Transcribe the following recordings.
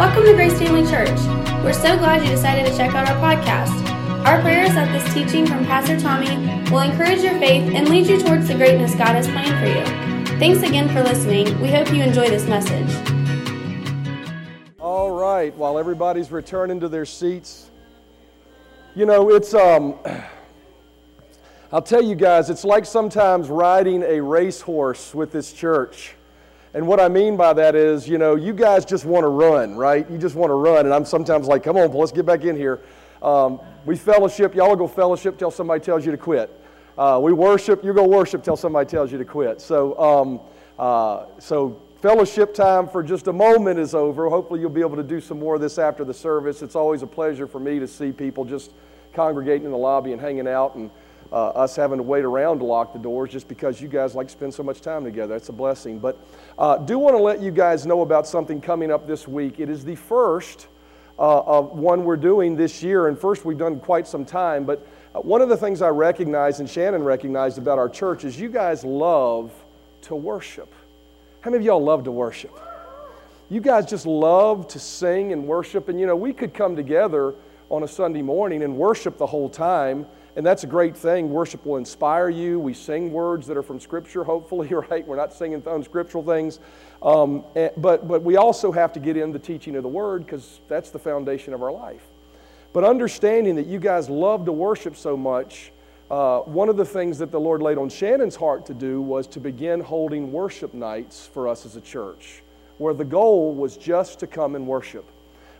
Welcome to Grace Family Church. We're so glad you decided to check out our podcast. Our prayer is that this teaching from Pastor Tommy will encourage your faith and lead you towards the greatness God has planned for you. Thanks again for listening. We hope you enjoy this message. All right, while everybody's returning to their seats, you know, it's um I'll tell you guys, it's like sometimes riding a racehorse with this church. And what I mean by that is, you know, you guys just want to run, right? You just want to run. And I'm sometimes like, come on, let's get back in here. Um, we fellowship, y'all go fellowship till somebody tells you to quit. Uh, we worship, you go worship till somebody tells you to quit. So, um, uh, so fellowship time for just a moment is over. Hopefully, you'll be able to do some more of this after the service. It's always a pleasure for me to see people just congregating in the lobby and hanging out and uh, us having to wait around to lock the doors just because you guys like to spend so much time together. That's a blessing. But uh, do want to let you guys know about something coming up this week. It is the first uh, of one we're doing this year, and first we've done quite some time. But uh, one of the things I recognize and Shannon recognized about our church is you guys love to worship. How many of y'all love to worship? You guys just love to sing and worship, and you know, we could come together on a Sunday morning and worship the whole time and that's a great thing. Worship will inspire you. We sing words that are from Scripture, hopefully, right? We're not singing unscriptural things. Um, but, but we also have to get in the teaching of the Word because that's the foundation of our life. But understanding that you guys love to worship so much, uh, one of the things that the Lord laid on Shannon's heart to do was to begin holding worship nights for us as a church, where the goal was just to come and worship.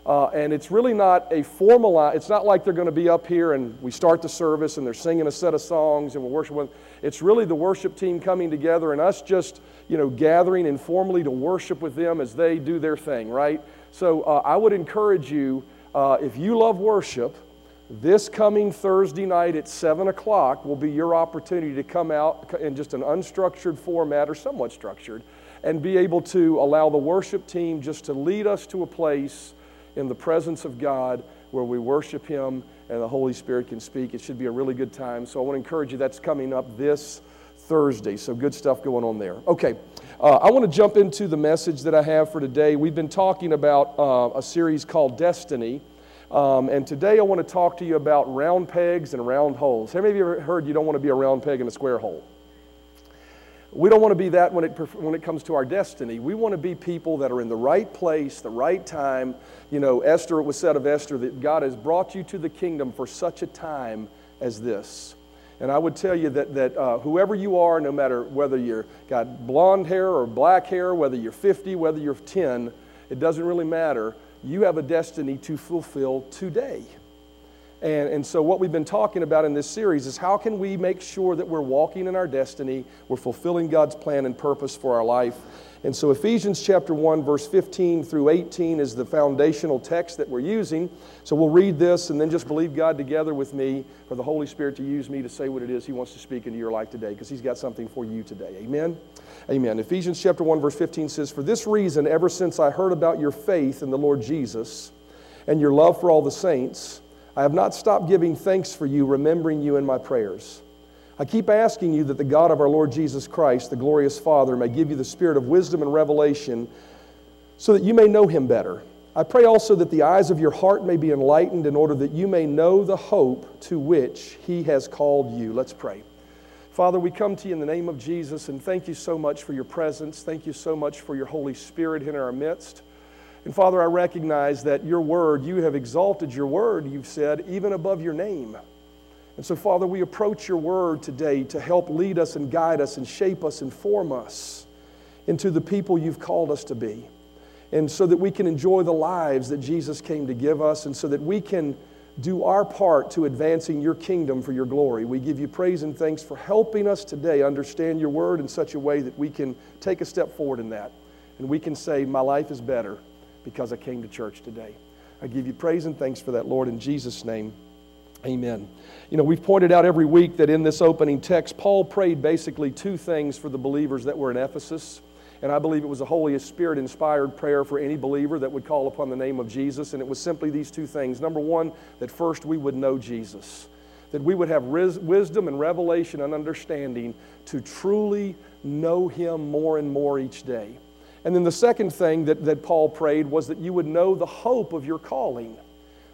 Uh, and it's really not a formal, it's not like they're going to be up here and we start the service and they're singing a set of songs and we're worshiping. It's really the worship team coming together and us just, you know, gathering informally to worship with them as they do their thing, right? So uh, I would encourage you, uh, if you love worship, this coming Thursday night at 7 o'clock will be your opportunity to come out in just an unstructured format or somewhat structured and be able to allow the worship team just to lead us to a place in the presence of God where we worship Him and the Holy Spirit can speak. It should be a really good time. So I want to encourage you, that's coming up this Thursday. So good stuff going on there. Okay, uh, I want to jump into the message that I have for today. We've been talking about uh, a series called Destiny. Um, and today I want to talk to you about round pegs and round holes. How many of you ever heard you don't want to be a round peg in a square hole? We don't want to be that when it, when it comes to our destiny. We want to be people that are in the right place, the right time. You know, Esther, it was said of Esther that God has brought you to the kingdom for such a time as this. And I would tell you that, that uh, whoever you are, no matter whether you've got blonde hair or black hair, whether you're 50, whether you're 10, it doesn't really matter. You have a destiny to fulfill today. And, and so, what we've been talking about in this series is how can we make sure that we're walking in our destiny, we're fulfilling God's plan and purpose for our life. And so, Ephesians chapter 1, verse 15 through 18 is the foundational text that we're using. So, we'll read this and then just believe God together with me for the Holy Spirit to use me to say what it is He wants to speak into your life today because He's got something for you today. Amen? Amen. Ephesians chapter 1, verse 15 says, For this reason, ever since I heard about your faith in the Lord Jesus and your love for all the saints, I have not stopped giving thanks for you, remembering you in my prayers. I keep asking you that the God of our Lord Jesus Christ, the glorious Father, may give you the spirit of wisdom and revelation so that you may know him better. I pray also that the eyes of your heart may be enlightened in order that you may know the hope to which he has called you. Let's pray. Father, we come to you in the name of Jesus and thank you so much for your presence. Thank you so much for your Holy Spirit in our midst. And Father, I recognize that your word, you have exalted your word, you've said, even above your name. And so, Father, we approach your word today to help lead us and guide us and shape us and form us into the people you've called us to be. And so that we can enjoy the lives that Jesus came to give us, and so that we can do our part to advancing your kingdom for your glory. We give you praise and thanks for helping us today understand your word in such a way that we can take a step forward in that. And we can say, My life is better because I came to church today. I give you praise and thanks for that, Lord, in Jesus' name. Amen. You know, we've pointed out every week that in this opening text, Paul prayed basically two things for the believers that were in Ephesus. And I believe it was a Holy Spirit inspired prayer for any believer that would call upon the name of Jesus. And it was simply these two things. Number one, that first we would know Jesus, that we would have wisdom and revelation and understanding to truly know Him more and more each day. And then the second thing that, that Paul prayed was that you would know the hope of your calling,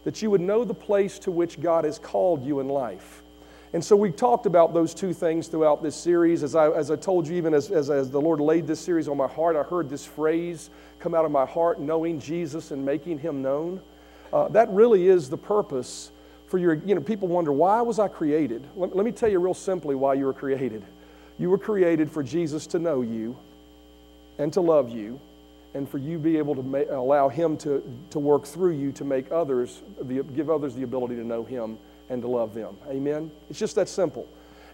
that you would know the place to which God has called you in life. And so we talked about those two things throughout this series. As I, as I told you, even as, as, as the Lord laid this series on my heart, I heard this phrase come out of my heart knowing Jesus and making him known. Uh, that really is the purpose for your, you know, people wonder, why was I created? Let, let me tell you real simply why you were created. You were created for Jesus to know you and to love you and for you be able to ma- allow him to, to work through you to make others, the, give others the ability to know him and to love them. Amen? It's just that simple.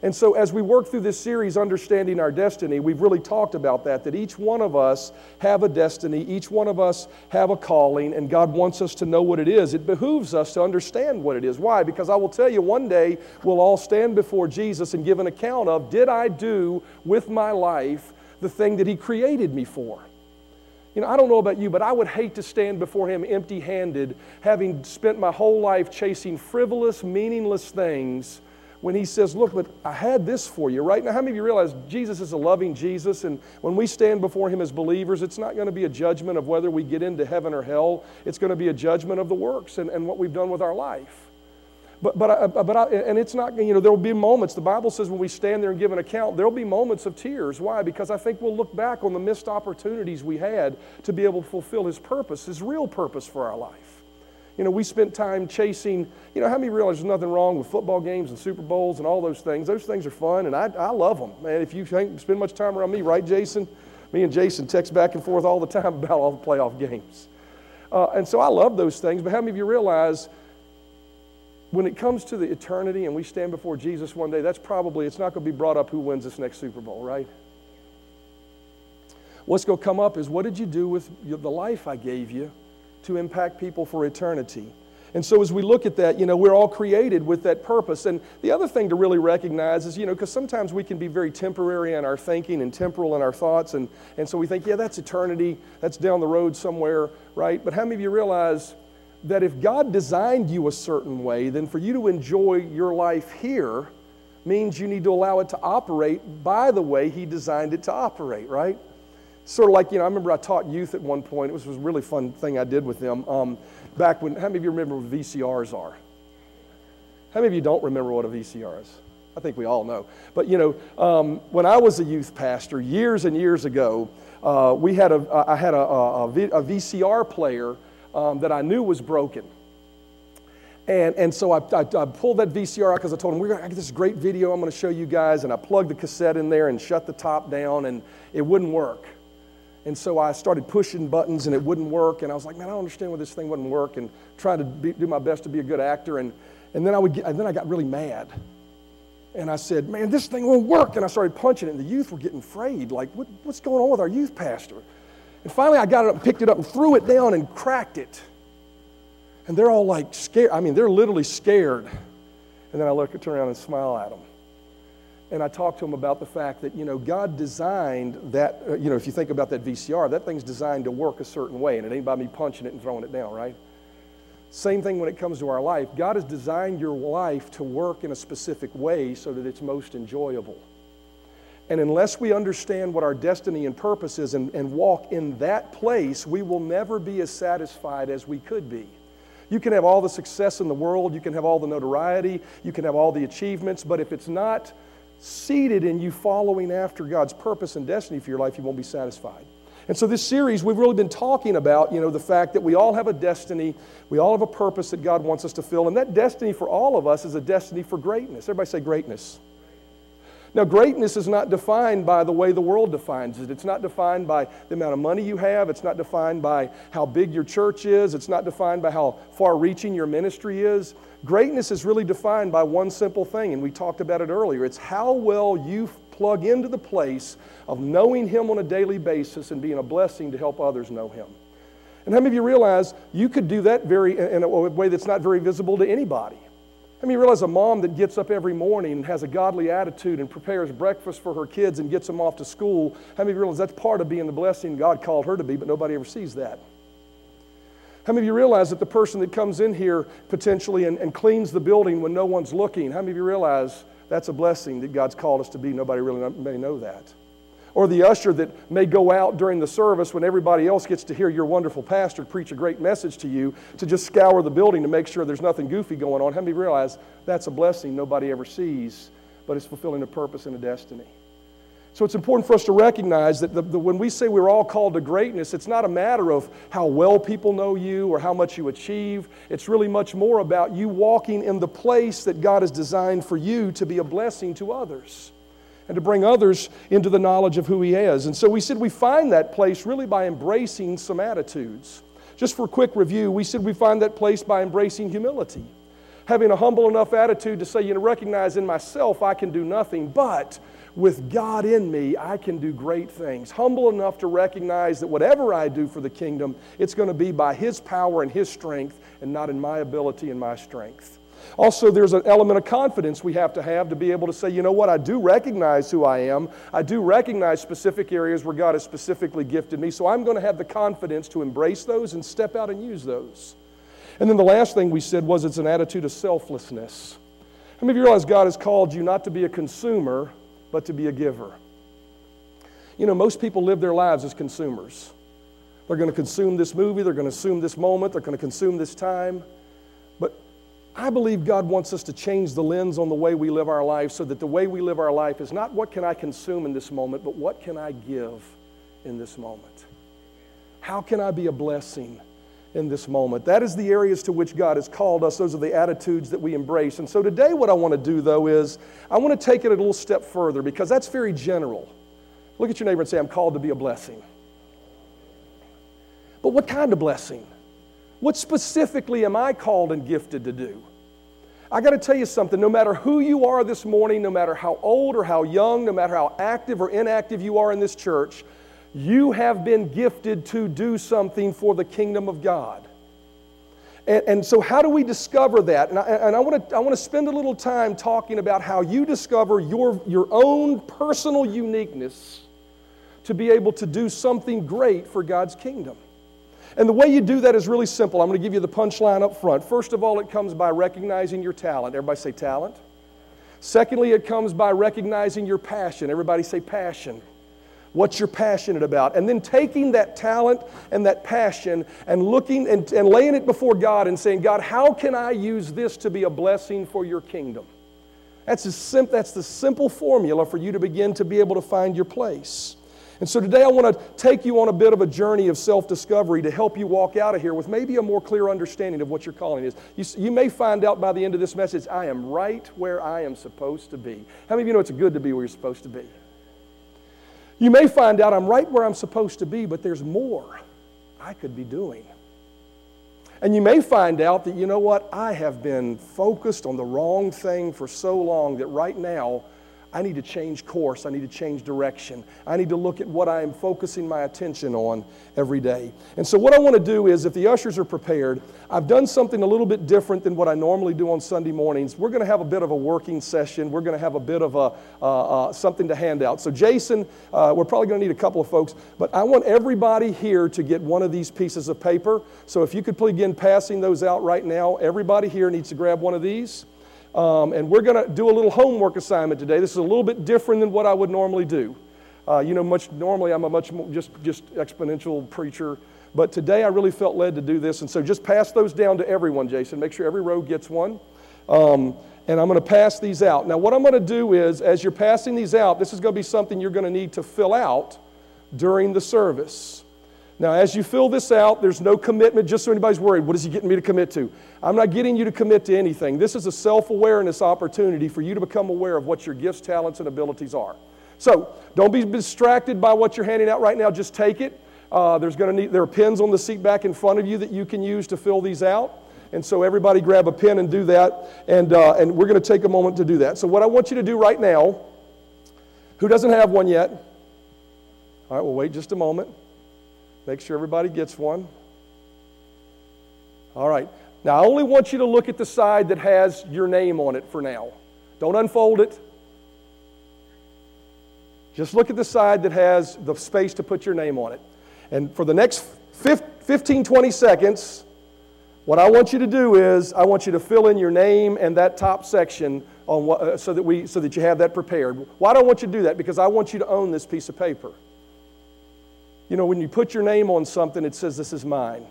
And so, as we work through this series, Understanding Our Destiny, we've really talked about that, that each one of us have a destiny, each one of us have a calling, and God wants us to know what it is. It behooves us to understand what it is. Why? Because I will tell you, one day we'll all stand before Jesus and give an account of did I do with my life the thing that He created me for? You know, I don't know about you, but I would hate to stand before him empty handed, having spent my whole life chasing frivolous, meaningless things, when he says, Look, but I had this for you, right? Now, how many of you realize Jesus is a loving Jesus? And when we stand before him as believers, it's not going to be a judgment of whether we get into heaven or hell, it's going to be a judgment of the works and, and what we've done with our life. But, but, I, but I, and it's not, you know, there will be moments, the Bible says when we stand there and give an account, there will be moments of tears. Why? Because I think we'll look back on the missed opportunities we had to be able to fulfill His purpose, His real purpose for our life. You know, we spent time chasing, you know, how many realize there's nothing wrong with football games and Super Bowls and all those things? Those things are fun, and I, I love them. Man, if you spend much time around me, right, Jason? Me and Jason text back and forth all the time about all the playoff games. Uh, and so I love those things, but how many of you realize when it comes to the eternity and we stand before Jesus one day, that's probably, it's not going to be brought up who wins this next Super Bowl, right? What's going to come up is what did you do with the life I gave you to impact people for eternity? And so as we look at that, you know, we're all created with that purpose. And the other thing to really recognize is, you know, because sometimes we can be very temporary in our thinking and temporal in our thoughts. And, and so we think, yeah, that's eternity. That's down the road somewhere, right? But how many of you realize that if God designed you a certain way, then for you to enjoy your life here means you need to allow it to operate by the way He designed it to operate, right? Sort of like, you know, I remember I taught youth at one point. It was, was a really fun thing I did with them. Um, back when, how many of you remember what VCRs are? How many of you don't remember what a VCR is? I think we all know. But, you know, um, when I was a youth pastor years and years ago, uh, we had a, I had a, a, a VCR player um, that I knew was broken. And, and so I, I, I pulled that VCR out because I told him, We're gonna, I this great video I'm going to show you guys. And I plugged the cassette in there and shut the top down, and it wouldn't work. And so I started pushing buttons, and it wouldn't work. And I was like, Man, I don't understand why this thing wouldn't work, and trying to be, do my best to be a good actor. And, and, then I would get, and then I got really mad. And I said, Man, this thing won't work. And I started punching it, and the youth were getting afraid. Like, what, what's going on with our youth pastor? And finally, I got it up, picked it up, and threw it down and cracked it. And they're all like scared. I mean, they're literally scared. And then I look, turn around and smile at them. And I talk to them about the fact that, you know, God designed that, uh, you know, if you think about that VCR, that thing's designed to work a certain way, and it ain't by me punching it and throwing it down, right? Same thing when it comes to our life. God has designed your life to work in a specific way so that it's most enjoyable. And unless we understand what our destiny and purpose is and, and walk in that place, we will never be as satisfied as we could be. You can have all the success in the world, you can have all the notoriety, you can have all the achievements, but if it's not seated in you following after God's purpose and destiny for your life, you won't be satisfied. And so, this series, we've really been talking about, you know, the fact that we all have a destiny, we all have a purpose that God wants us to fill, and that destiny for all of us is a destiny for greatness. Everybody say greatness. Now, greatness is not defined by the way the world defines it. It's not defined by the amount of money you have. It's not defined by how big your church is. It's not defined by how far reaching your ministry is. Greatness is really defined by one simple thing, and we talked about it earlier. It's how well you plug into the place of knowing Him on a daily basis and being a blessing to help others know Him. And how many of you realize you could do that very, in a way that's not very visible to anybody? I mean, you realize a mom that gets up every morning and has a godly attitude and prepares breakfast for her kids and gets them off to school, how many of you realize that's part of being the blessing God called her to be, but nobody ever sees that? How many of you realize that the person that comes in here potentially and, and cleans the building when no one's looking, how many of you realize that's a blessing that God's called us to be? Nobody really may know that. Or the usher that may go out during the service when everybody else gets to hear your wonderful pastor preach a great message to you to just scour the building to make sure there's nothing goofy going on. How many realize that's a blessing nobody ever sees, but it's fulfilling a purpose and a destiny? So it's important for us to recognize that the, the, when we say we're all called to greatness, it's not a matter of how well people know you or how much you achieve. It's really much more about you walking in the place that God has designed for you to be a blessing to others and to bring others into the knowledge of who He is. And so we said we find that place really by embracing some attitudes. Just for a quick review, we said we find that place by embracing humility. Having a humble enough attitude to say, you know, recognize in myself I can do nothing, but with God in me, I can do great things. Humble enough to recognize that whatever I do for the kingdom, it's going to be by His power and His strength and not in my ability and my strength. Also, there's an element of confidence we have to have to be able to say, you know what, I do recognize who I am. I do recognize specific areas where God has specifically gifted me, so I'm going to have the confidence to embrace those and step out and use those. And then the last thing we said was it's an attitude of selflessness. How many of you realize God has called you not to be a consumer, but to be a giver. You know, most people live their lives as consumers. They're going to consume this movie, they're going to consume this moment, they're going to consume this time. I believe God wants us to change the lens on the way we live our life so that the way we live our life is not what can I consume in this moment, but what can I give in this moment? How can I be a blessing in this moment. That is the areas to which God has called us. Those are the attitudes that we embrace. And so today, what I want to do, though, is I want to take it a little step further because that's very general. Look at your neighbor and say, I'm called to be a blessing. But what kind of blessing? What specifically am I called and gifted to do? I got to tell you something. No matter who you are this morning, no matter how old or how young, no matter how active or inactive you are in this church, you have been gifted to do something for the kingdom of God. And, and so, how do we discover that? And I, and I want to spend a little time talking about how you discover your, your own personal uniqueness to be able to do something great for God's kingdom. And the way you do that is really simple. I'm going to give you the punchline up front. First of all, it comes by recognizing your talent. Everybody say talent. Secondly, it comes by recognizing your passion. Everybody say passion what you're passionate about, and then taking that talent and that passion and looking and, and laying it before God and saying, God, how can I use this to be a blessing for your kingdom? That's, sim- that's the simple formula for you to begin to be able to find your place. And so today I want to take you on a bit of a journey of self discovery to help you walk out of here with maybe a more clear understanding of what your calling is. You, you, may find out by the end of this message, I am right where I am supposed to be. How many of you know it's good to be where you're supposed to be? You may find out I'm right where I'm supposed to be, but there's more I could be doing. And you may find out that, you know what, I have been focused on the wrong thing for so long that right now I need to change course. I need to change direction. I need to look at what I am focusing my attention on every day. And so, what I want to do is, if the ushers are prepared, I've done something a little bit different than what I normally do on Sunday mornings. We're going to have a bit of a working session. We're going to have a bit of a, uh, uh, something to hand out. So, Jason, uh, we're probably going to need a couple of folks, but I want everybody here to get one of these pieces of paper. So, if you could begin passing those out right now, everybody here needs to grab one of these. Um, and we're going to do a little homework assignment today. This is a little bit different than what I would normally do. Uh, you know, much normally I'm a much more just just expositional preacher, but today I really felt led to do this, and so just pass those down to everyone, Jason. Make sure every row gets one. Um, and I'm going to pass these out. Now, what I'm going to do is, as you're passing these out, this is going to be something you're going to need to fill out during the service. Now, as you fill this out, there's no commitment, just so anybody's worried. What is he getting me to commit to? I'm not getting you to commit to anything. This is a self awareness opportunity for you to become aware of what your gifts, talents, and abilities are. So, don't be distracted by what you're handing out right now. Just take it. Uh, there's to need, there are pens on the seat back in front of you that you can use to fill these out. And so, everybody grab a pen and do that. And, uh, and we're going to take a moment to do that. So, what I want you to do right now, who doesn't have one yet? All right, we'll wait just a moment. Make sure everybody gets one. All right. Now, I only want you to look at the side that has your name on it for now. Don't unfold it. Just look at the side that has the space to put your name on it. And for the next 15, 20 seconds, What I want you to do is I want you to fill in your name and that top section on what, uh, so, that we, so that you have that prepared. Why do I want you to do that? Because I want you to own this piece of paper. You know, when you put your name on something, it says, This is mine.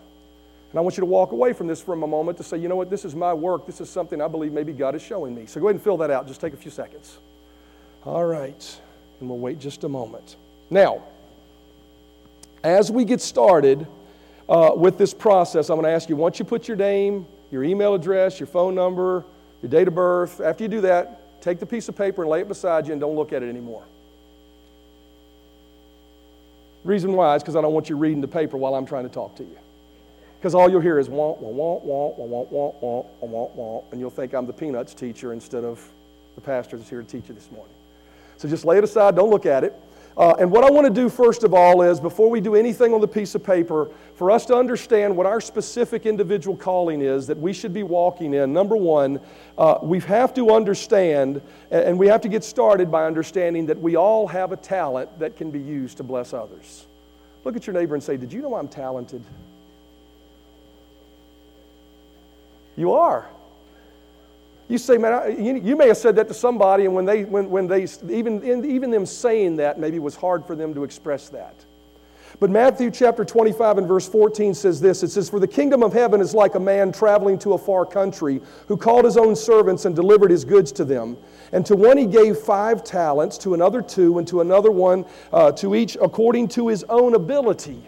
And I want you to walk away from this for a moment to say, You know what? This is my work. This is something I believe maybe God is showing me. So go ahead and fill that out. Just take a few seconds. All right. And we'll wait just a moment. Now, as we get started, uh, with this process, I'm going to ask you once you put your name, your email address, your phone number, your date of birth, after you do that, take the piece of paper and lay it beside you and don't look at it anymore. Reason why is because I don't want you reading the paper while I'm trying to talk to you. Because all you'll hear is womp, womp, womp, womp, womp, womp, womp, womp, and you'll think I'm the peanuts teacher instead of the pastor that's here to teach you this morning. So just lay it aside, don't look at it. Uh, and what I want to do first of all is, before we do anything on the piece of paper, for us to understand what our specific individual calling is that we should be walking in, number one, uh, we have to understand, and we have to get started by understanding that we all have a talent that can be used to bless others. Look at your neighbor and say, Did you know I'm talented? You are. You say, man, I, you, you, may have said that to somebody, and when they, when, when they, even, even them saying that, maybe was hard for them to express that. But Matthew chapter 25 and verse 14 says this It says, For the kingdom of heaven is like a man traveling to a far country who called his own servants and delivered his goods to them. And to one he gave five talents, to another two, and to another one, uh, to each according to his own ability.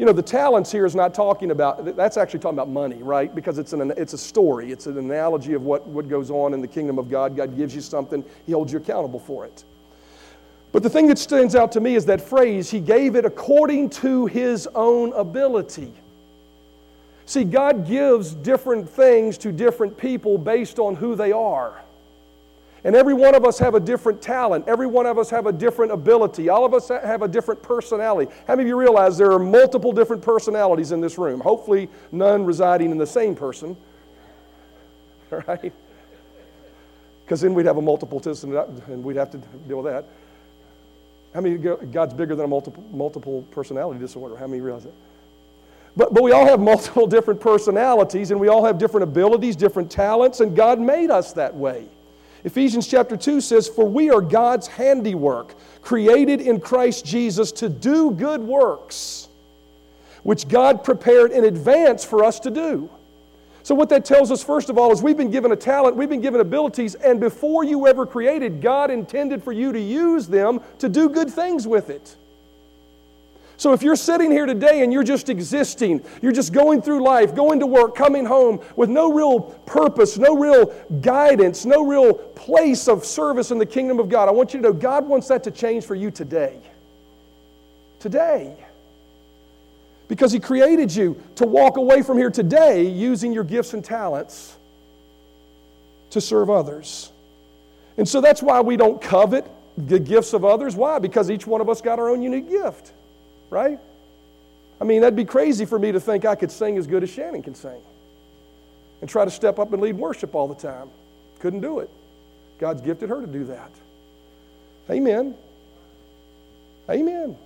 You know, the talents here is not talking about, that's actually talking about money, right? Because it's, an, it's a story, it's an analogy of what, what goes on in the kingdom of God. God gives you something, He holds you accountable for it. But the thing that stands out to me is that phrase, He gave it according to His own ability. See, God gives different things to different people based on who they are. And every one of us have a different talent. Every one of us have a different ability. All of us have a different personality. How many of you realize there are multiple different personalities in this room? Hopefully, none residing in the same person. Right? Because then we'd have a multiple multiplicity and we'd have to deal with that. How many God's bigger than a multiple, multiple personality disorder? How many realize that? But, but we all have multiple different personalities and we all have different abilities, different talents, and God made us that way. Ephesians chapter 2 says, For we are God's handiwork, created in Christ Jesus to do good works, which God prepared in advance for us to do. So, what that tells us, first of all, is we've been given a talent, we've been given abilities, and before you ever created, God intended for you to use them to do good things with it. So if you're sitting here today and you're just existing, you're just going through life, going to work, coming home with no real purpose, no real guidance, no real place of service in the kingdom of God, I want you to know God wants that to change for you today. Today. Because He created you to walk away from here today using your gifts and talents to serve others. And so that's why we don't covet the gifts of others. Why? Because each one of us got our own unique gift right? I mean, that'd be crazy for me to think I could sing as good as Shannon can sing and try to step up and lead worship all the time. Couldn't do it. God's gifted her to do that. Amen. Amen.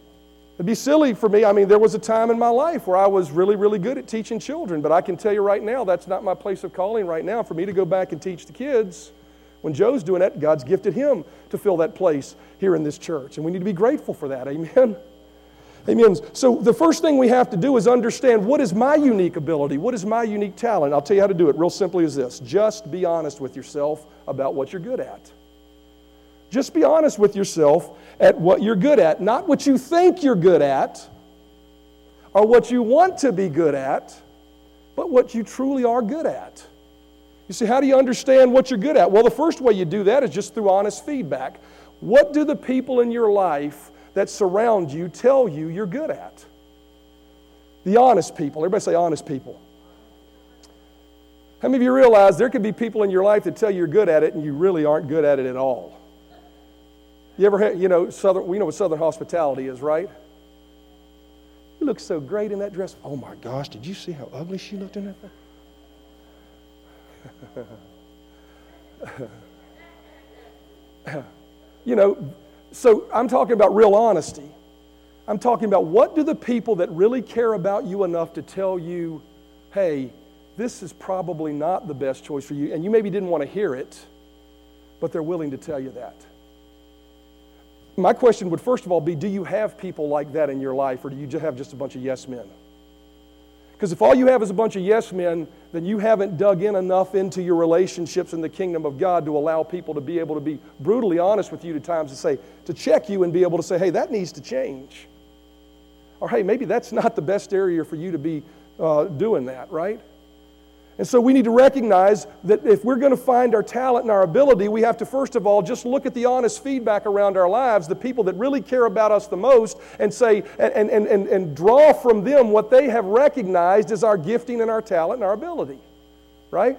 It'd be silly for me. I mean, there was a time in my life where I was really, really good at teaching children, but I can tell you right now, that's not my place of calling right now. For me to go back and teach the kids, when Joe's doing that, God's gifted him to fill that place here in this church. And we need to be grateful for that. Amen. Amen. So the first thing we have to do is understand what is my unique ability? What is my unique talent? I'll tell you how to do it real simply as this. Just be honest with yourself about what you're good at. Just be honest with yourself at what you're good at, not what you think you're good at or what you want to be good at, but what you truly are good at. You see, how do you understand what you're good at? Well, the first way you do that is just through honest feedback. What do the people in your life that surround you tell you you're good at. The honest people. Everybody say honest people. How many of you realize there could be people in your life that tell you you're good at it and you really aren't good at it at all? You ever had, you know, Southern, we know what Southern hospitality is, right? You look so great in that dress. Oh my gosh, did you see how ugly she looked in that? you know, so I'm talking about real honesty. I'm talking about what do the people that really care about you enough to tell you, hey, this is probably not the best choice for you. And you maybe didn't want to hear it, but they're willing to tell you that. My question would first of all be do you have people like that in your life, or do you just have just a bunch of yes men? Because if all you have is a bunch of yes men, then you haven't dug in enough into your relationships in the kingdom of God to allow people to be able to be brutally honest with you at times to say, to check you and be able to say, hey, that needs to change. Or hey, maybe that's not the best area for you to be uh, doing that, right? And so we need to recognize that if we're going to find our talent and our ability, we have to first of all just look at the honest feedback around our lives, the people that really care about us the most, and say and, and, and, and draw from them what they have recognized as our gifting and our talent and our ability. Right?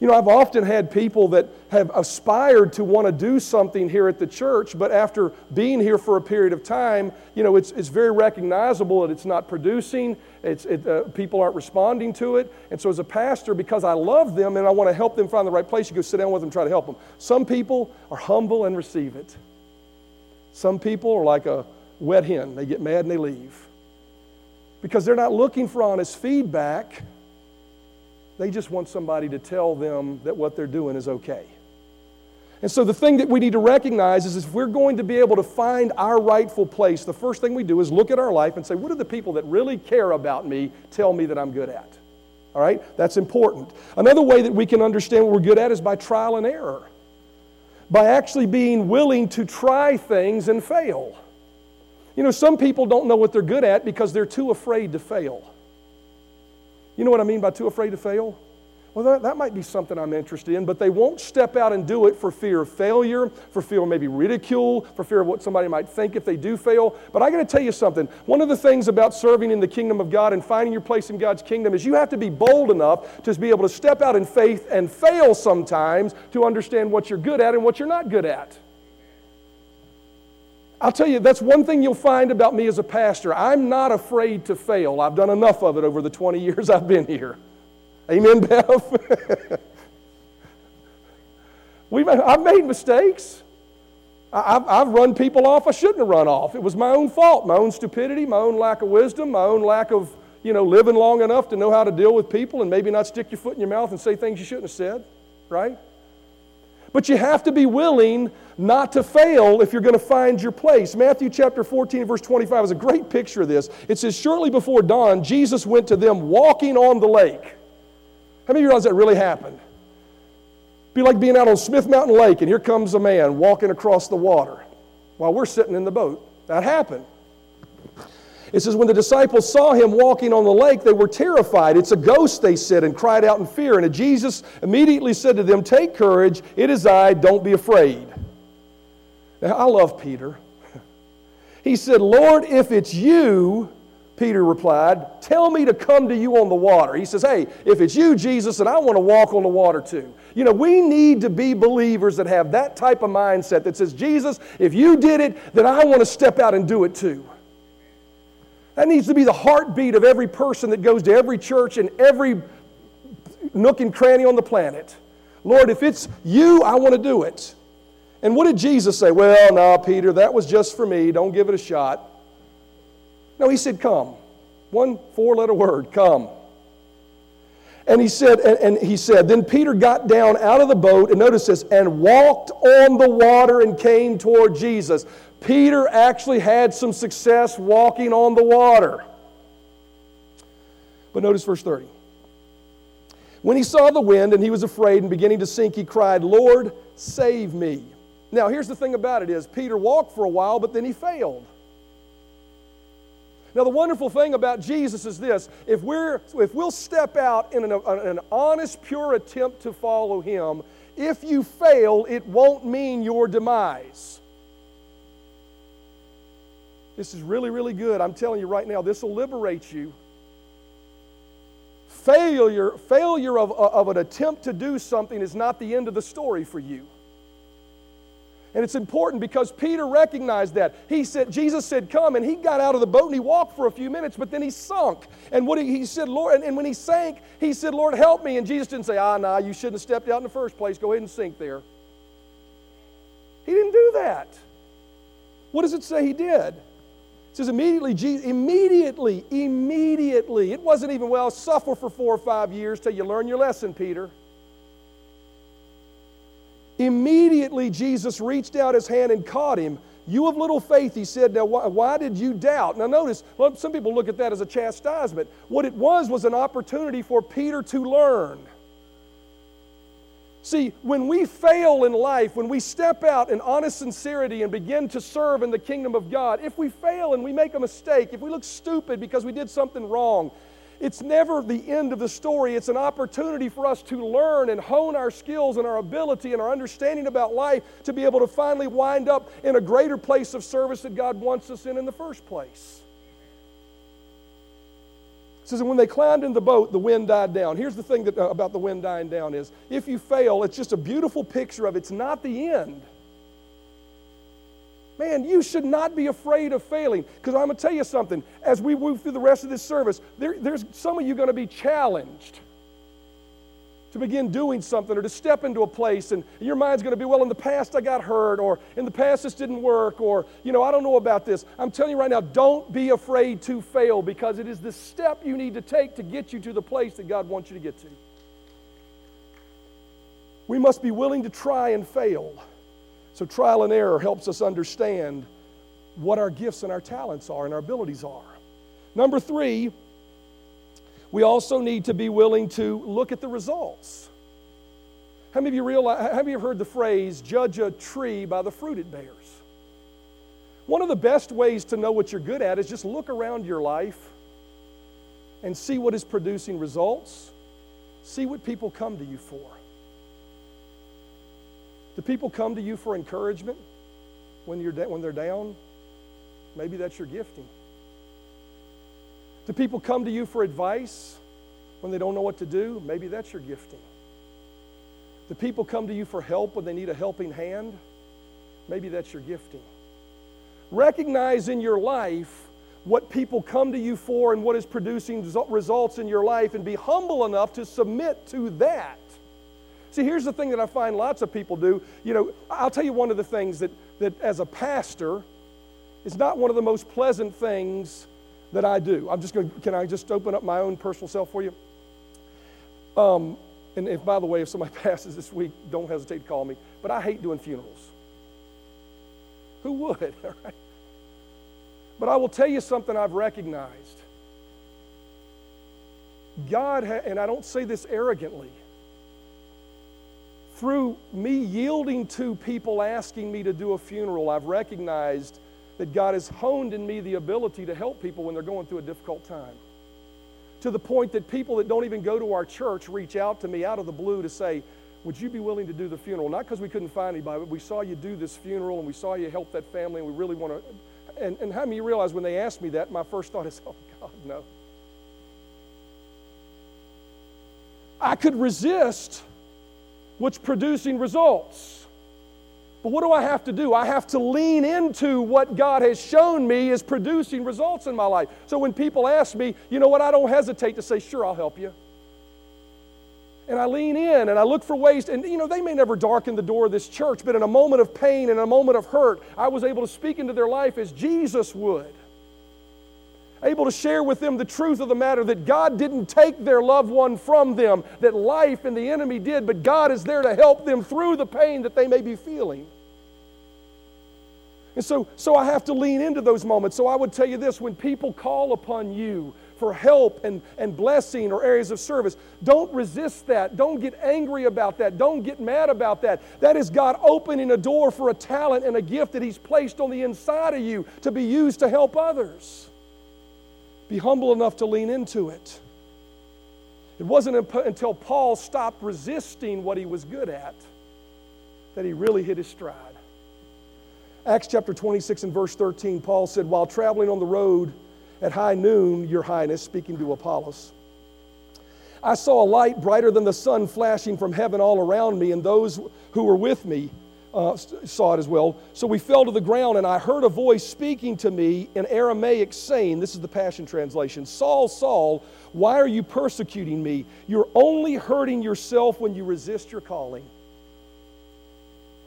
You know, I've often had people that have aspired to want to do something here at the church, but after being here for a period of time, you know, it's, it's very recognizable that it's not producing, it's, it, uh, people aren't responding to it. And so, as a pastor, because I love them and I want to help them find the right place, you go sit down with them, try to help them. Some people are humble and receive it. Some people are like a wet hen, they get mad and they leave because they're not looking for honest feedback. They just want somebody to tell them that what they're doing is okay. And so, the thing that we need to recognize is if we're going to be able to find our rightful place, the first thing we do is look at our life and say, what do the people that really care about me tell me that I'm good at? All right? That's important. Another way that we can understand what we're good at is by trial and error, by actually being willing to try things and fail. You know, some people don't know what they're good at because they're too afraid to fail. You know what I mean by too afraid to fail? Well, that, that might be something I'm interested in, but they won't step out and do it for fear of failure, for fear of maybe ridicule, for fear of what somebody might think if they do fail. But I got to tell you something. One of the things about serving in the kingdom of God and finding your place in God's kingdom is you have to be bold enough to be able to step out in faith and fail sometimes to understand what you're good at and what you're not good at. I'll tell you, that's one thing you'll find about me as a pastor. I'm not afraid to fail. I've done enough of it over the 20 years I've been here. Amen, Bev? We've, I've made mistakes. I've, I've run people off I shouldn't have run off. It was my own fault, my own stupidity, my own lack of wisdom, my own lack of, you know, living long enough to know how to deal with people and maybe not stick your foot in your mouth and say things you shouldn't have said, right? But you have to be willing not to fail if you're going to find your place. Matthew chapter 14, verse 25 is a great picture of this. It says, Shortly before dawn, Jesus went to them walking on the lake. How many of you realize that really happened? Be like being out on Smith Mountain Lake, and here comes a man walking across the water while we're sitting in the boat. That happened. It says, when the disciples saw him walking on the lake, they were terrified. It's a ghost, they said, and cried out in fear. And Jesus immediately said to them, Take courage, it is I, don't be afraid. Now, I love Peter. He said, Lord, if it's you, Peter replied, Tell me to come to you on the water. He says, Hey, if it's you, Jesus, and I want to walk on the water too. You know, we need to be believers that have that type of mindset that says, Jesus, if you did it, then I want to step out and do it too. That needs to be the heartbeat of every person that goes to every church and every nook and cranny on the planet. Lord, if it's you, I want to do it. And what did Jesus say? Well, no, Peter, that was just for me. Don't give it a shot. No, he said, Come. One four letter word, come. And he said, and, and, he said, then Peter got down out of the boat, and notice this, and walked on the water and came toward Jesus. Peter actually had some success walking on the water. But notice verse 30. When he saw the wind and he was afraid and beginning to sink, he cried, Lord, save me. Now, here's the thing about it is Peter walked for a while, but then he failed. Now, the wonderful thing about Jesus is this if, we're, if we'll step out in an, an honest, pure attempt to follow him, if you fail, it won't mean your demise. This is really, really good. I'm telling you right now, this will liberate you. Failure, failure of, of an attempt to do something is not the end of the story for you. And it's important because Peter recognized that. He said, Jesus said, Come, and he got out of the boat and he walked for a few minutes, but then he sunk. And what he, he said, Lord, and, and, when he sank, he said, Lord, help me. And Jesus didn't say, Ah, nah, you shouldn't have stepped out in the first place. Go ahead and sink there. He didn't do that. What does it say he did? It says immediately, immediately, immediately. It wasn't even, well, suffer for four or five years till you learn your lesson, Peter. Immediately, Jesus reached out his hand and caught him. You of little faith, he said. Now, why, why, did you doubt? Now, notice, some people look at that as a chastisement. What it was was an opportunity for Peter to learn. See, when we fail in life, when we step out in honest sincerity and begin to serve in the kingdom of God, if we fail and we make a mistake, if we look stupid because we did something wrong, it's never the end of the story. It's an opportunity for us to learn and hone our skills and our ability and our understanding about life to be able to finally wind up in a greater place of service that God wants us in in the first place. It says, when they climbed in the boat, the wind died down. Here's the thing that, uh, about the wind dying down is if you fail, it's just a beautiful picture of it's not the end. Man, you should not be afraid of failing. Because I'm going to tell you something. As we move through the rest of this service, there, there's some of you going to be challenged to begin doing something or to step into a place and your mind's going to be well in the past i got hurt or in the past this didn't work or you know i don't know about this i'm telling you right now don't be afraid to fail because it is the step you need to take to get you to the place that god wants you to get to we must be willing to try and fail so, trial and error helps us understand what our gifts and our talents are and our abilities are. Number three, we also need to be willing to look at the results. How many of you realize, have you heard the phrase, judge a tree by the fruit it bears? One of the best ways to know what you're good at is just look around your life and see what is producing results, see what people come to you for. Do people come to you for encouragement when, you're when they're down? Maybe that's your gifting. Do people come to you for advice when they don't know what to do? Maybe that's your gifting. Do people come to you for help when they need a helping hand? Maybe that's your gifting. Recognize in your life what people come to you for and what is producing results in your life and be humble enough to submit to that. See, here's the thing that I find lots of people do. You know, I'll tell you one of the things that, that as a pastor, is not one of the most pleasant things that I do. I'm just going to, can I just open up my own personal self for you? Um, and if, by the way, if somebody passes this week, don't hesitate to call me. But I hate doing funerals. Who would? But I will tell you something I've recognized. God, ha- and I don't say this arrogantly, through me yielding to people asking me to do a funeral, I've recognized that God has honed in me the ability to help people when they're going through a difficult time. To the point that people that don't even go to our church reach out to me out of the blue to say, Would you be willing to do the funeral? Not because we couldn't find anybody, but we saw you do this funeral and we saw you help that family and we really want to. And, and how many realize when they ask me that, my first thought is, Oh, God, no. I could resist what's producing results. But what do I have to do? I have to lean into what God has shown me is producing results in my life. So when people ask me, you know what, I don't hesitate to say, sure, I'll help you. And I lean in and I look for ways, to, and you know, they may never darken the door of this church, but in a moment of pain and a moment of hurt, I was able to speak into their life as Jesus would able to share with them the truth of the matter that God didn't take their loved one from them, that life and the enemy did, but God is there to help them through the pain that they may be feeling. And so, so I have to lean into those moments. So I would tell you this when people call upon you for help and, and blessing or areas of service, don't resist that. Don't get angry about that. Don't get mad about that. That is God opening a door for a talent and a gift that He's placed on the inside of you to be used to help others. Be humble enough to lean into it. It wasn't until Paul stopped resisting what he was good at that he really hit his stride. Acts chapter 26 and verse 13, Paul said, While traveling on the road at high noon, Your Highness, speaking to Apollos, I saw a light brighter than the sun flashing from heaven all around me, and those who were with me uh, saw it as well. So we fell to the ground, and I heard a voice speaking to me in Aramaic saying, This is the Passion Translation Saul, Saul, why are you persecuting me? You're only hurting yourself when you resist your calling.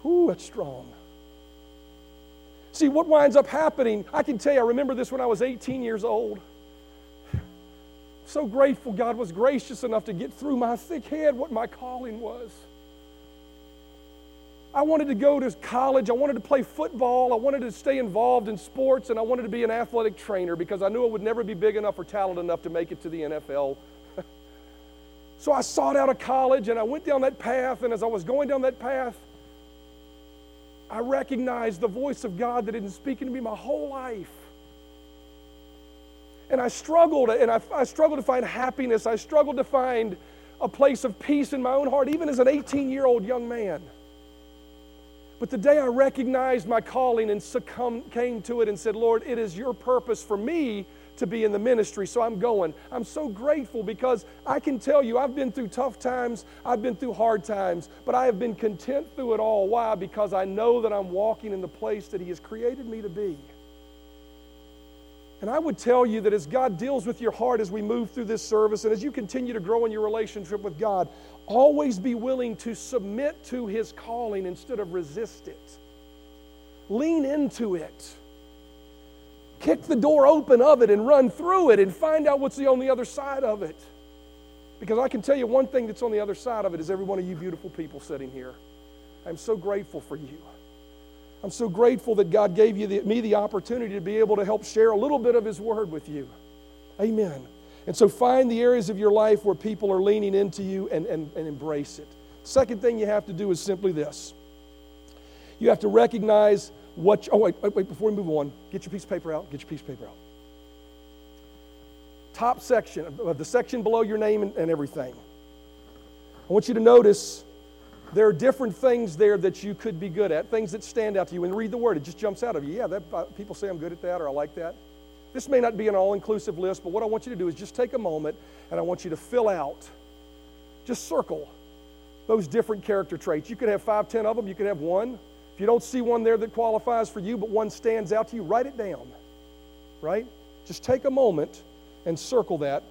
Ooh, that's strong. See, what winds up happening, I can tell you, I remember this when I was 18 years old. So grateful God was gracious enough to get through my thick head what my calling was. I wanted to go to college. I wanted to play football. I wanted to stay involved in sports, and I wanted to be an athletic trainer because I knew I would never be big enough or talented enough to make it to the NFL. so I sought out a college and I went down that path, and as I was going down that path, I recognized the voice of God that had been speaking to me my whole life. And I struggled, and I, I struggled to find happiness. I struggled to find a place of peace in my own heart, even as an 18 year old young man. But the day I recognized my calling and succumbed, came to it and said, Lord, it is your purpose for me to be in the ministry, so I'm going. I'm so grateful because I can tell you, I've been through tough times, I've been through hard times, but I have been content through it all. Why? Because I know that I'm walking in the place that He has created me to be. And I would tell you that as God deals with your heart as we move through this service and as you continue to grow in your relationship with God, always be willing to submit to His calling instead of resist it. Lean into it. Kick the door open of it and run through it and find out what's on the other side of it. Because I can tell you one thing that's on the other side of it is every one of you beautiful people sitting here. I'm so grateful for you. I'm so grateful that God gave you the, me the opportunity to be able to help share a little bit of His Word with you. Amen. And so find the areas of your life where people are leaning into you and, and, and embrace it. Second thing you have to do is simply this you have to recognize what. You, oh, wait, wait, wait, before we move on, get your piece of paper out. Get your piece of paper out. Top section, of the section below your name and, and everything. I want you to notice there are different things there that you could be good at, things that stand out to you. And read the word, it just jumps out of you. Yeah, that, uh, people say I'm good at that or I like that. This may not be an all inclusive list, but what I want you to do is just take a moment and I want you to fill out, just circle those different character traits. You could have five, ten of them, you could have one. If you don't see one there that qualifies for you, but one stands out to you, write it down. Right? Just take a moment and circle that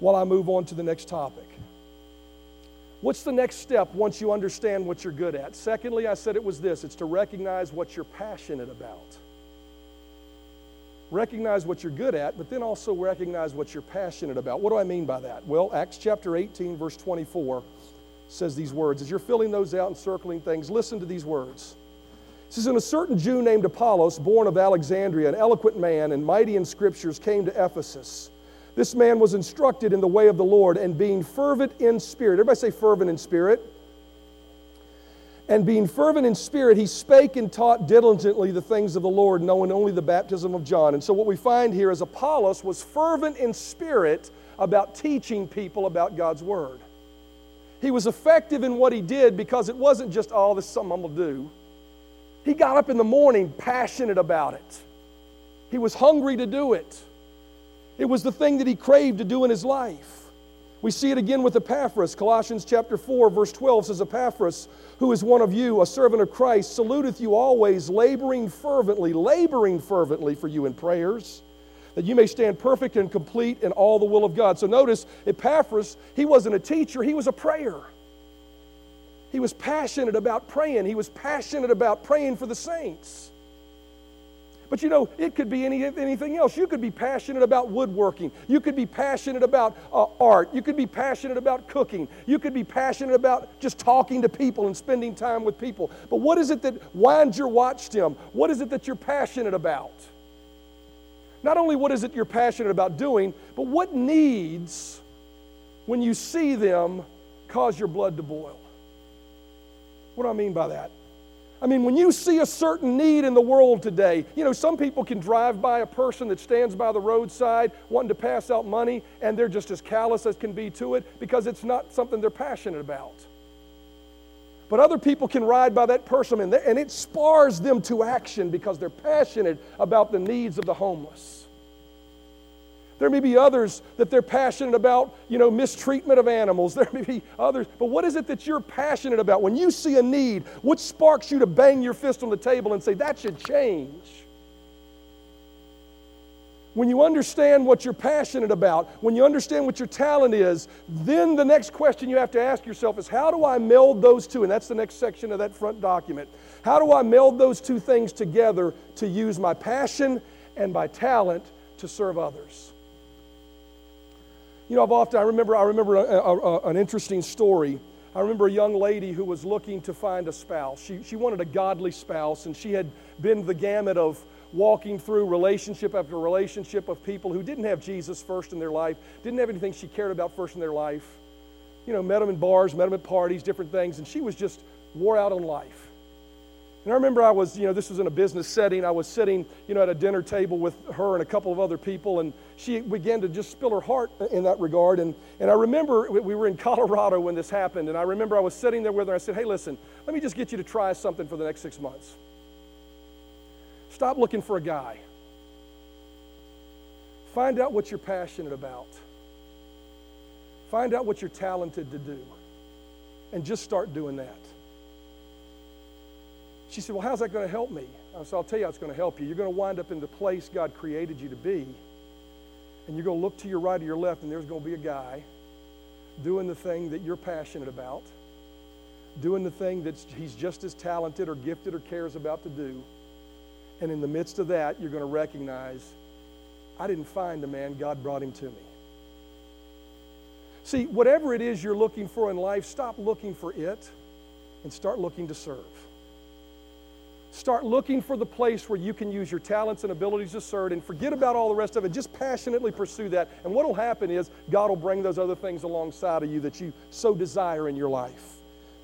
while I move on to the next topic. What's the next step once you understand what you're good at? Secondly, I said it was this it's to recognize what you're passionate about. Recognize what you're good at, but then also recognize what you're passionate about. What do I mean by that? Well, Acts chapter 18, verse 24 says these words. As you're filling those out and circling things, listen to these words. It says, And a certain Jew named Apollos, born of Alexandria, an eloquent man and mighty in scriptures, came to Ephesus. This man was instructed in the way of the Lord and being fervent in spirit. Everybody say fervent in spirit. And being fervent in spirit, he spake and taught diligently the things of the Lord, knowing only the baptism of John. And so, what we find here is Apollos was fervent in spirit about teaching people about God's Word. He was effective in what he did because it wasn't just, oh, this is something I'm going to do. He got up in the morning passionate about it, he was hungry to do it. It was the thing that he craved to do in his life. We see it again with Epaphras. Colossians chapter 4, verse 12 says, Epaphras, who is one of you, a servant of Christ, saluteth you always, laboring fervently, laboring fervently for you in prayers, that you may stand perfect and complete in all the will of God. So notice, Epaphras, he wasn't a teacher, he was a prayer. He was passionate about praying, he was passionate about praying for the saints. But you know, it could be any, anything else. You could be passionate about woodworking. You could be passionate about uh, art. You could be passionate about cooking. You could be passionate about just talking to people and spending time with people. But what is it that winds your watch, Tim? What is it that you're passionate about? Not only what is it you're passionate about doing, but what needs, when you see them, cause your blood to boil? What do I mean by that? I mean, when you see a certain need in the world today, you know, some people can drive by a person that stands by the roadside wanting to pass out money, and they're just as callous as can be to it because it's not something they're passionate about. But other people can ride by that person, and, and it spars them to action because they're passionate about the needs of the homeless. There may be others that they're passionate about, you know, mistreatment of animals. There may be others. But what is it that you're passionate about? When you see a need, what sparks you to bang your fist on the table and say, that should change? when you understand what you're passionate about, when you understand what your talent is, then the next question you have to ask yourself is how do I meld those two? And that's the next section of that front document. How do I meld those two things together to use my passion and my talent to serve others? You know, I've often, I remember, I remember a, a, a, an interesting story. I remember a young lady who was looking to find a spouse. She, she wanted a godly spouse, and she had been the gamut of walking through relationship after relationship of people who didn't have Jesus first in their life, didn't have anything she cared about first in their life. You know, met them in bars, met them at parties, different things, and she was just wore out on life. And I remember I was, you know, this was in a business setting. I was sitting, you know, at a dinner table with her and a couple of other people, and she began to just spill her heart in that regard. And, and I remember we were in Colorado when this happened, and I remember I was sitting there with her. And I said, Hey, listen, let me just get you to try something for the next six months. Stop looking for a guy. Find out what you're passionate about. Find out what you're talented to do. And just start doing that. She said, Well, how's that going to help me? I said, I'll tell you how it's going to help you. You're going to wind up in the place God created you to be. And you're going to look to your right or your left, and there's going to be a guy doing the thing that you're passionate about, doing the thing that he's just as talented or gifted or cares about to do and in the midst of that, you're going to recognize I didn't find the man, God brought him to me. See, whatever it is you're looking for in life, stop looking for it and start looking to serve. Start looking for the place where you can use your talents and abilities to serve and forget about all the rest of it. Just passionately pursue that. And what will happen is God will bring those other things alongside of you that you so desire in your life.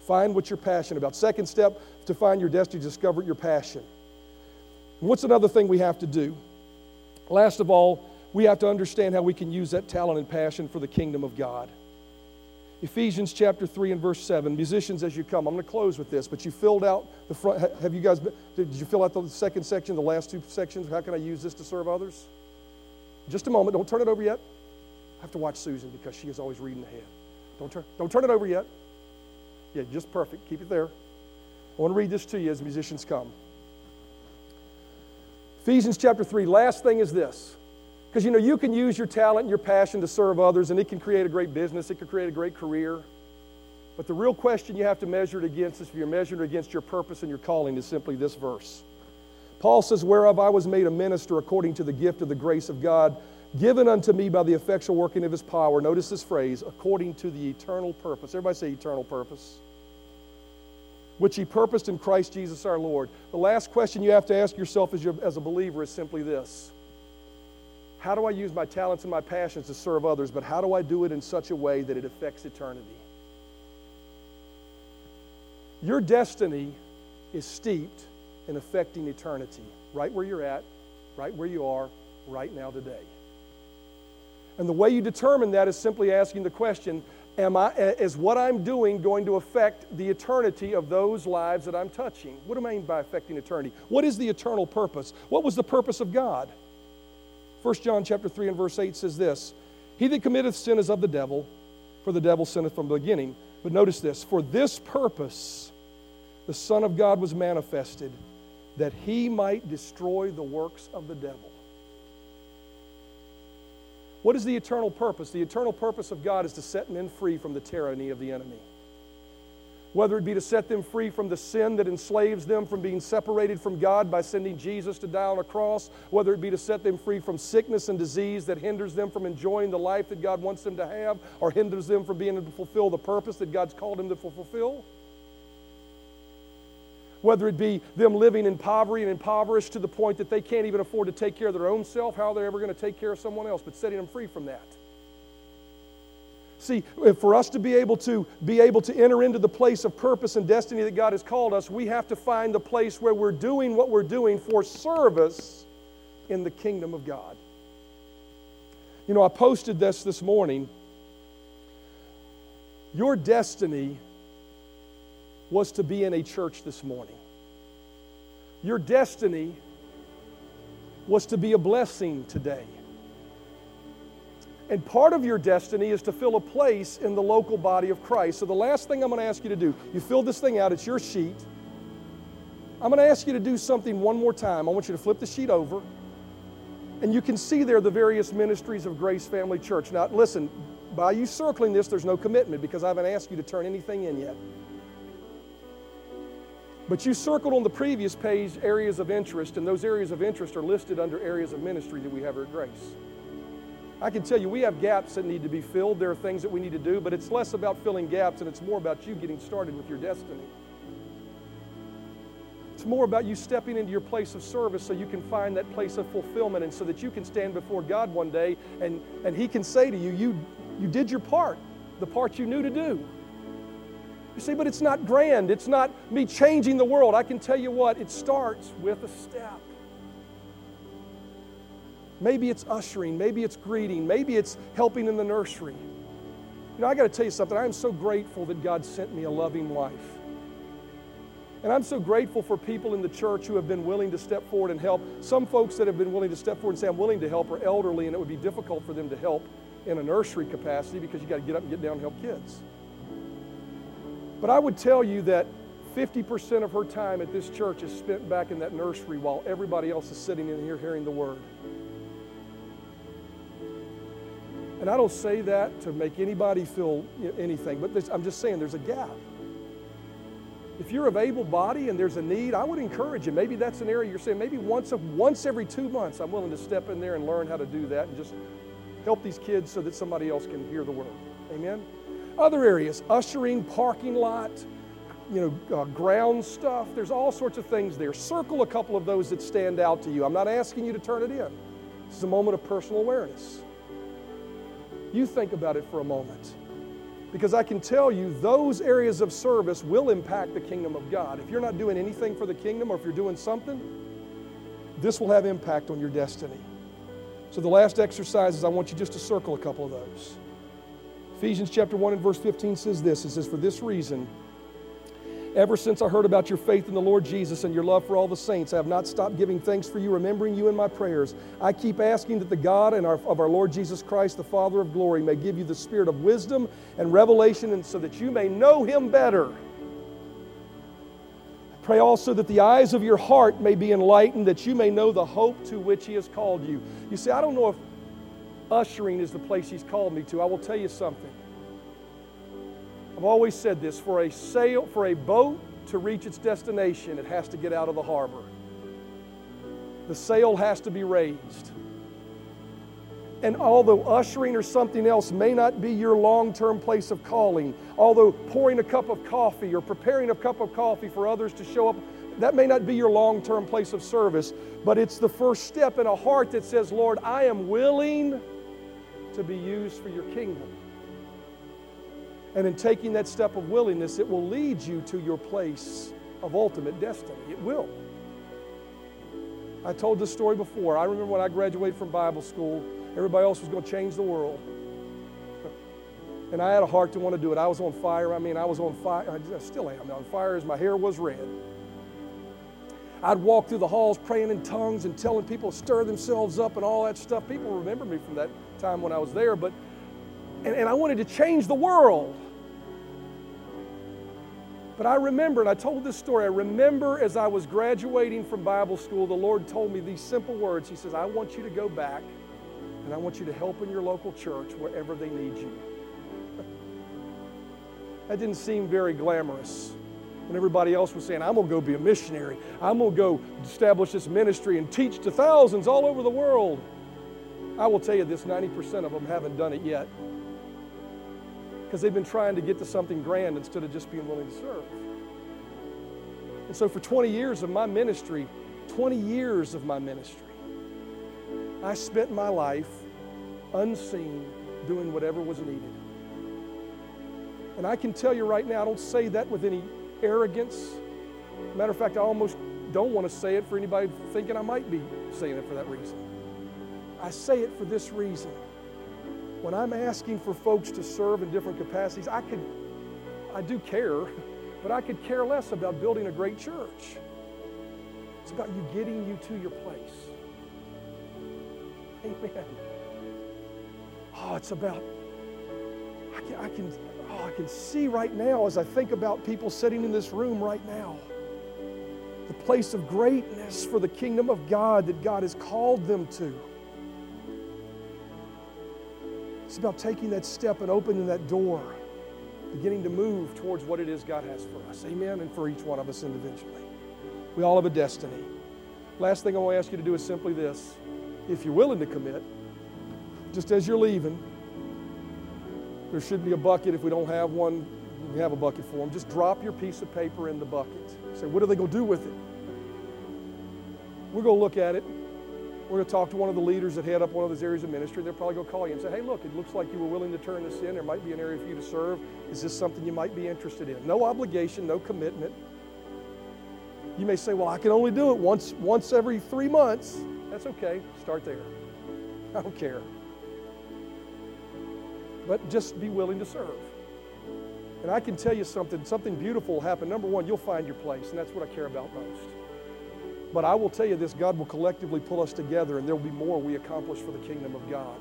Find what you're passionate about. Second step to find your destiny, discover your passion. What's another thing we have to do? Last of all, we have to understand how we can use that talent and passion for the kingdom of God. Ephesians chapter 3 and verse 7. Musicians, as you come, I'm going to close with this, but you filled out the front. Have you guys, did you fill out the second section, the last two sections? How can I use this to serve others? Just a moment. Don't turn it over yet. I have to watch Susan because she is always reading ahead. Don't turn, don't turn it over yet. Yeah, just perfect. Keep it there. I want to read this to you as musicians come. Ephesians chapter 3, last thing is this. Because you know, you can use your talent and your passion to serve others, and it can create a great business, it can create a great career. But the real question you have to measure it against, is if you're measuring it against your purpose and your calling, is simply this verse. Paul says, Whereof I was made a minister according to the gift of the grace of God, given unto me by the effectual working of his power. Notice this phrase, according to the eternal purpose. Everybody say eternal purpose which he purposed in Christ Jesus our Lord. The last question you have to ask yourself as, as a believer is simply this How do I use my talents and my passions to serve others, but how do I do it in such a way that it affects eternity? Your destiny is steeped in affecting eternity, right where you're at, right where you are, right now today. And the way you determine that is simply asking the question am I, is what I'm doing going to affect the eternity of those lives that I'm touching? What do I mean by affecting eternity? What is the eternal purpose? What was the purpose of God? 1 John chapter 3 and verse 8 says this He that committeth sin is of the devil, for the devil sinneth from the beginning. But notice this for this purpose the Son of God was manifested, that he might destroy the works of the devil. What is the eternal purpose? The eternal purpose of God is to set men free from the tyranny of the enemy. Whether it be to set them free from the sin that enslaves them from being separated from God by sending Jesus to die on a cross, whether it be to set them free from sickness and disease that hinders them from enjoying the life that God wants them to have or hinders them from being able to fulfill the purpose that God's called them to fulfill whether it be them living in poverty and impoverished to the point that they can't even afford to take care of their own self, how they're ever going to take care of someone else, but setting them free from that. See, for us to be able to be able to enter into the place of purpose and destiny that God has called us, we have to find the place where we're doing what we're doing for service in the kingdom of God. You know, I posted this this morning. Your destiny was to be in a church this morning. Your destiny was to be a blessing today. And part of your destiny is to fill a place in the local body of Christ. So, the last thing I'm going to ask you to do, you fill this thing out, it's your sheet. I'm going to ask you to do something one more time. I want you to flip the sheet over. And you can see there the various ministries of Grace Family Church. Now, listen, by you circling this, there's no commitment because I haven't asked you to turn anything in yet. But you circled on the previous page areas of interest, and those areas of interest are listed under areas of ministry that we have at Grace. I can tell you we have gaps that need to be filled. There are things that we need to do, but it's less about filling gaps and it's more about you getting started with your destiny. It's more about you stepping into your place of service so you can find that place of fulfillment and so that you can stand before God one day and, and He can say to you, you, you did your part, the part you knew to do. You see, but it's not grand. It's not me changing the world. I can tell you what, it starts with a step. Maybe it's ushering, maybe it's greeting, maybe it's helping in the nursery. You know, I got to tell you something. I am so grateful that God sent me a loving wife. And I'm so grateful for people in the church who have been willing to step forward and help. Some folks that have been willing to step forward and say, I'm willing to help, are elderly, and it would be difficult for them to help in a nursery capacity because you got to get up and get down and help kids. But I would tell you that 50% of her time at this church is spent back in that nursery while everybody else is sitting in here hearing the word. And I don't say that to make anybody feel anything, but this, I'm just saying there's a gap. If you're of able body and there's a need, I would encourage you. Maybe that's an area you're saying, maybe once, a, once every two months, I'm willing to step in there and learn how to do that and just help these kids so that somebody else can hear the word. Amen? Other areas, ushering, parking lot, you know, uh, ground stuff. There's all sorts of things there. Circle a couple of those that stand out to you. I'm not asking you to turn it in. This is a moment of personal awareness. You think about it for a moment. Because I can tell you, those areas of service will impact the kingdom of God. If you're not doing anything for the kingdom or if you're doing something, this will have impact on your destiny. So, the last exercise is I want you just to circle a couple of those. Ephesians chapter 1 and verse 15 says this It says, For this reason, Ever since I heard about your faith in the Lord Jesus and your love for all the saints, I have not stopped giving thanks for you, remembering you in my prayers. I keep asking that the God and our, of our Lord Jesus Christ, the Father of glory, may give you the spirit of wisdom and revelation, and so that you may know him better. I pray also that the eyes of your heart may be enlightened, that you may know the hope to which he has called you. You see, I don't know if ushering is the place he's called me to. I will tell you something. I've always said this for a sail, for a boat to reach its destination, it has to get out of the harbor. The sail has to be raised. And although ushering or something else may not be your long term place of calling, although pouring a cup of coffee or preparing a cup of coffee for others to show up, that may not be your long term place of service, but it's the first step in a heart that says, Lord, I am willing to be used for your kingdom. And in taking that step of willingness, it will lead you to your place of ultimate destiny. It will. I told this story before. I remember when I graduated from Bible school, everybody else was going to change the world. And I had a heart to want to do it. I was on fire. I mean, I was on fire. I still am on fire as my hair was red. I'd walk through the halls praying in tongues and telling people to stir themselves up and all that stuff. People remember me from that time when I was there, but and, and I wanted to change the world. But I remember, and I told this story, I remember as I was graduating from Bible school, the Lord told me these simple words. He says, I want you to go back and I want you to help in your local church wherever they need you. that didn't seem very glamorous. When everybody else was saying, I'm going to go be a missionary, I'm going to go establish this ministry and teach to thousands all over the world. I will tell you this 90% of them haven't done it yet because they've been trying to get to something grand instead of just being willing to serve. And so, for 20 years of my ministry, 20 years of my ministry, I spent my life unseen doing whatever was needed. And I can tell you right now, I don't say that with any arrogance. Matter of fact, I almost don't want to say it for anybody thinking I might be saying it for that reason. I say it for this reason when I'm asking for folks to serve in different capacities, I could, I do care, but I could care less about building a great church. It's about you getting you to your place. Amen. Oh, it's about, I can, I can, oh, I can see right now as I think about people sitting in this room right now, the place of greatness for the kingdom of God that God has called them to. It's about taking that step and opening that door, beginning to move towards what it is God has for us. Amen. And for each one of us individually. We all have a destiny. Last thing I want to ask you to do is simply this. If you're willing to commit, just as you're leaving, there should be a bucket. If we don't have one, we have a bucket for them. Just drop your piece of paper in the bucket. Say, what are they going to do with it? We're going to look at it. We're going to talk to one of the leaders that head up one of those areas of ministry. They're probably going to call you and say, hey, look, it looks like you were willing to turn this in. There might be an area for you to serve. Is this something you might be interested in? No obligation, no commitment. You may say, well, I can only do it once, once every three months. That's okay. Start there. I don't care. But just be willing to serve. And I can tell you something, something beautiful will happen. Number one, you'll find your place, and that's what I care about most. But I will tell you this God will collectively pull us together, and there will be more we accomplish for the kingdom of God.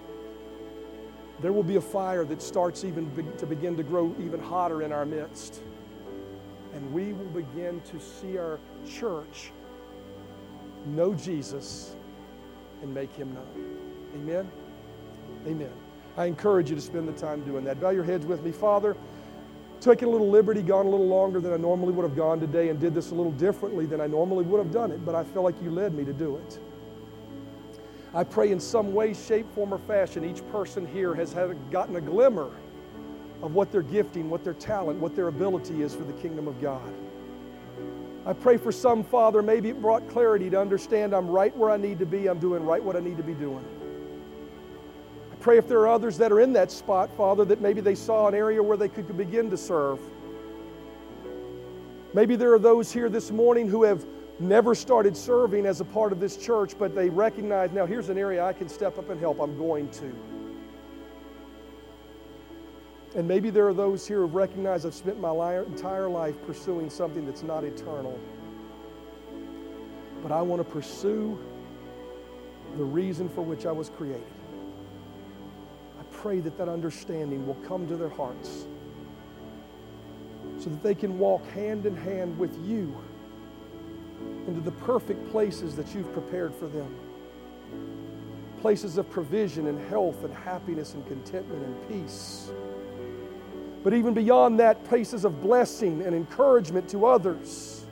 There will be a fire that starts even be, to begin to grow even hotter in our midst. And we will begin to see our church know Jesus and make him known. Amen? Amen. I encourage you to spend the time doing that. Bow your heads with me. Father, taken a little liberty, gone a little longer than I normally would have gone today, and did this a little differently than I normally would have done it, but I feel like you led me to do it. I pray in some way, shape, form, or fashion, each person here has had, gotten a glimmer of what their gifting, what their talent, what their ability is for the kingdom of God. I pray for some, Father, maybe it brought clarity to understand I'm right where I need to be, I'm doing right what I need to be doing. Pray if there are others that are in that spot, Father, that maybe they saw an area where they could begin to serve. Maybe there are those here this morning who have never started serving as a part of this church, but they recognize now here's an area I can step up and help. I'm going to. And maybe there are those here who've recognized I've spent my entire life pursuing something that's not eternal. But I want to pursue the reason for which I was created. Pray that that understanding will come to their hearts so that they can walk hand in hand with you into the perfect places that you've prepared for them. Places of provision and health and happiness and contentment and peace. But even beyond that, places of blessing and encouragement to others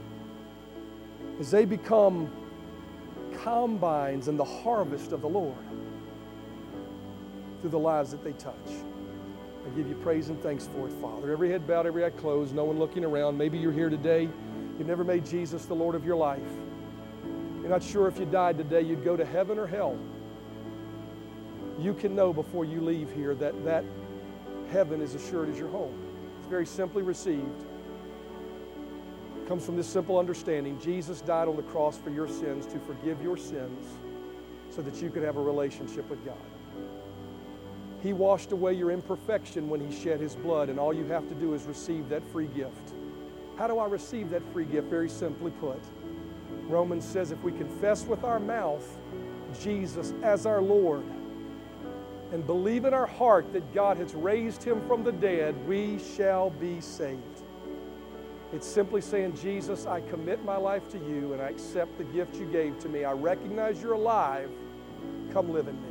as they become combines in the harvest of the Lord through the lives that they touch. I give you praise and thanks for it, Father. Every head bowed, every eye closed, no one looking around. Maybe you're here today, you've never made Jesus the Lord of your life. You're not sure if you died today, you'd go to heaven or hell. You can know before you leave here that that heaven is assured as your home. It's very simply received. It comes from this simple understanding Jesus died on the cross for your sins to forgive your sins so that you could have a relationship with God. He washed away your imperfection when He shed His blood, and all you have to do is receive that free gift. How do I receive that free gift? Very simply put, Romans says if we confess with our mouth Jesus as our Lord, and believe in our heart that God has raised him from the dead, we shall be saved. It's simply saying, Jesus, I commit my life to you and I accept the gift you gave to me. I recognize you're alive. Come live in me.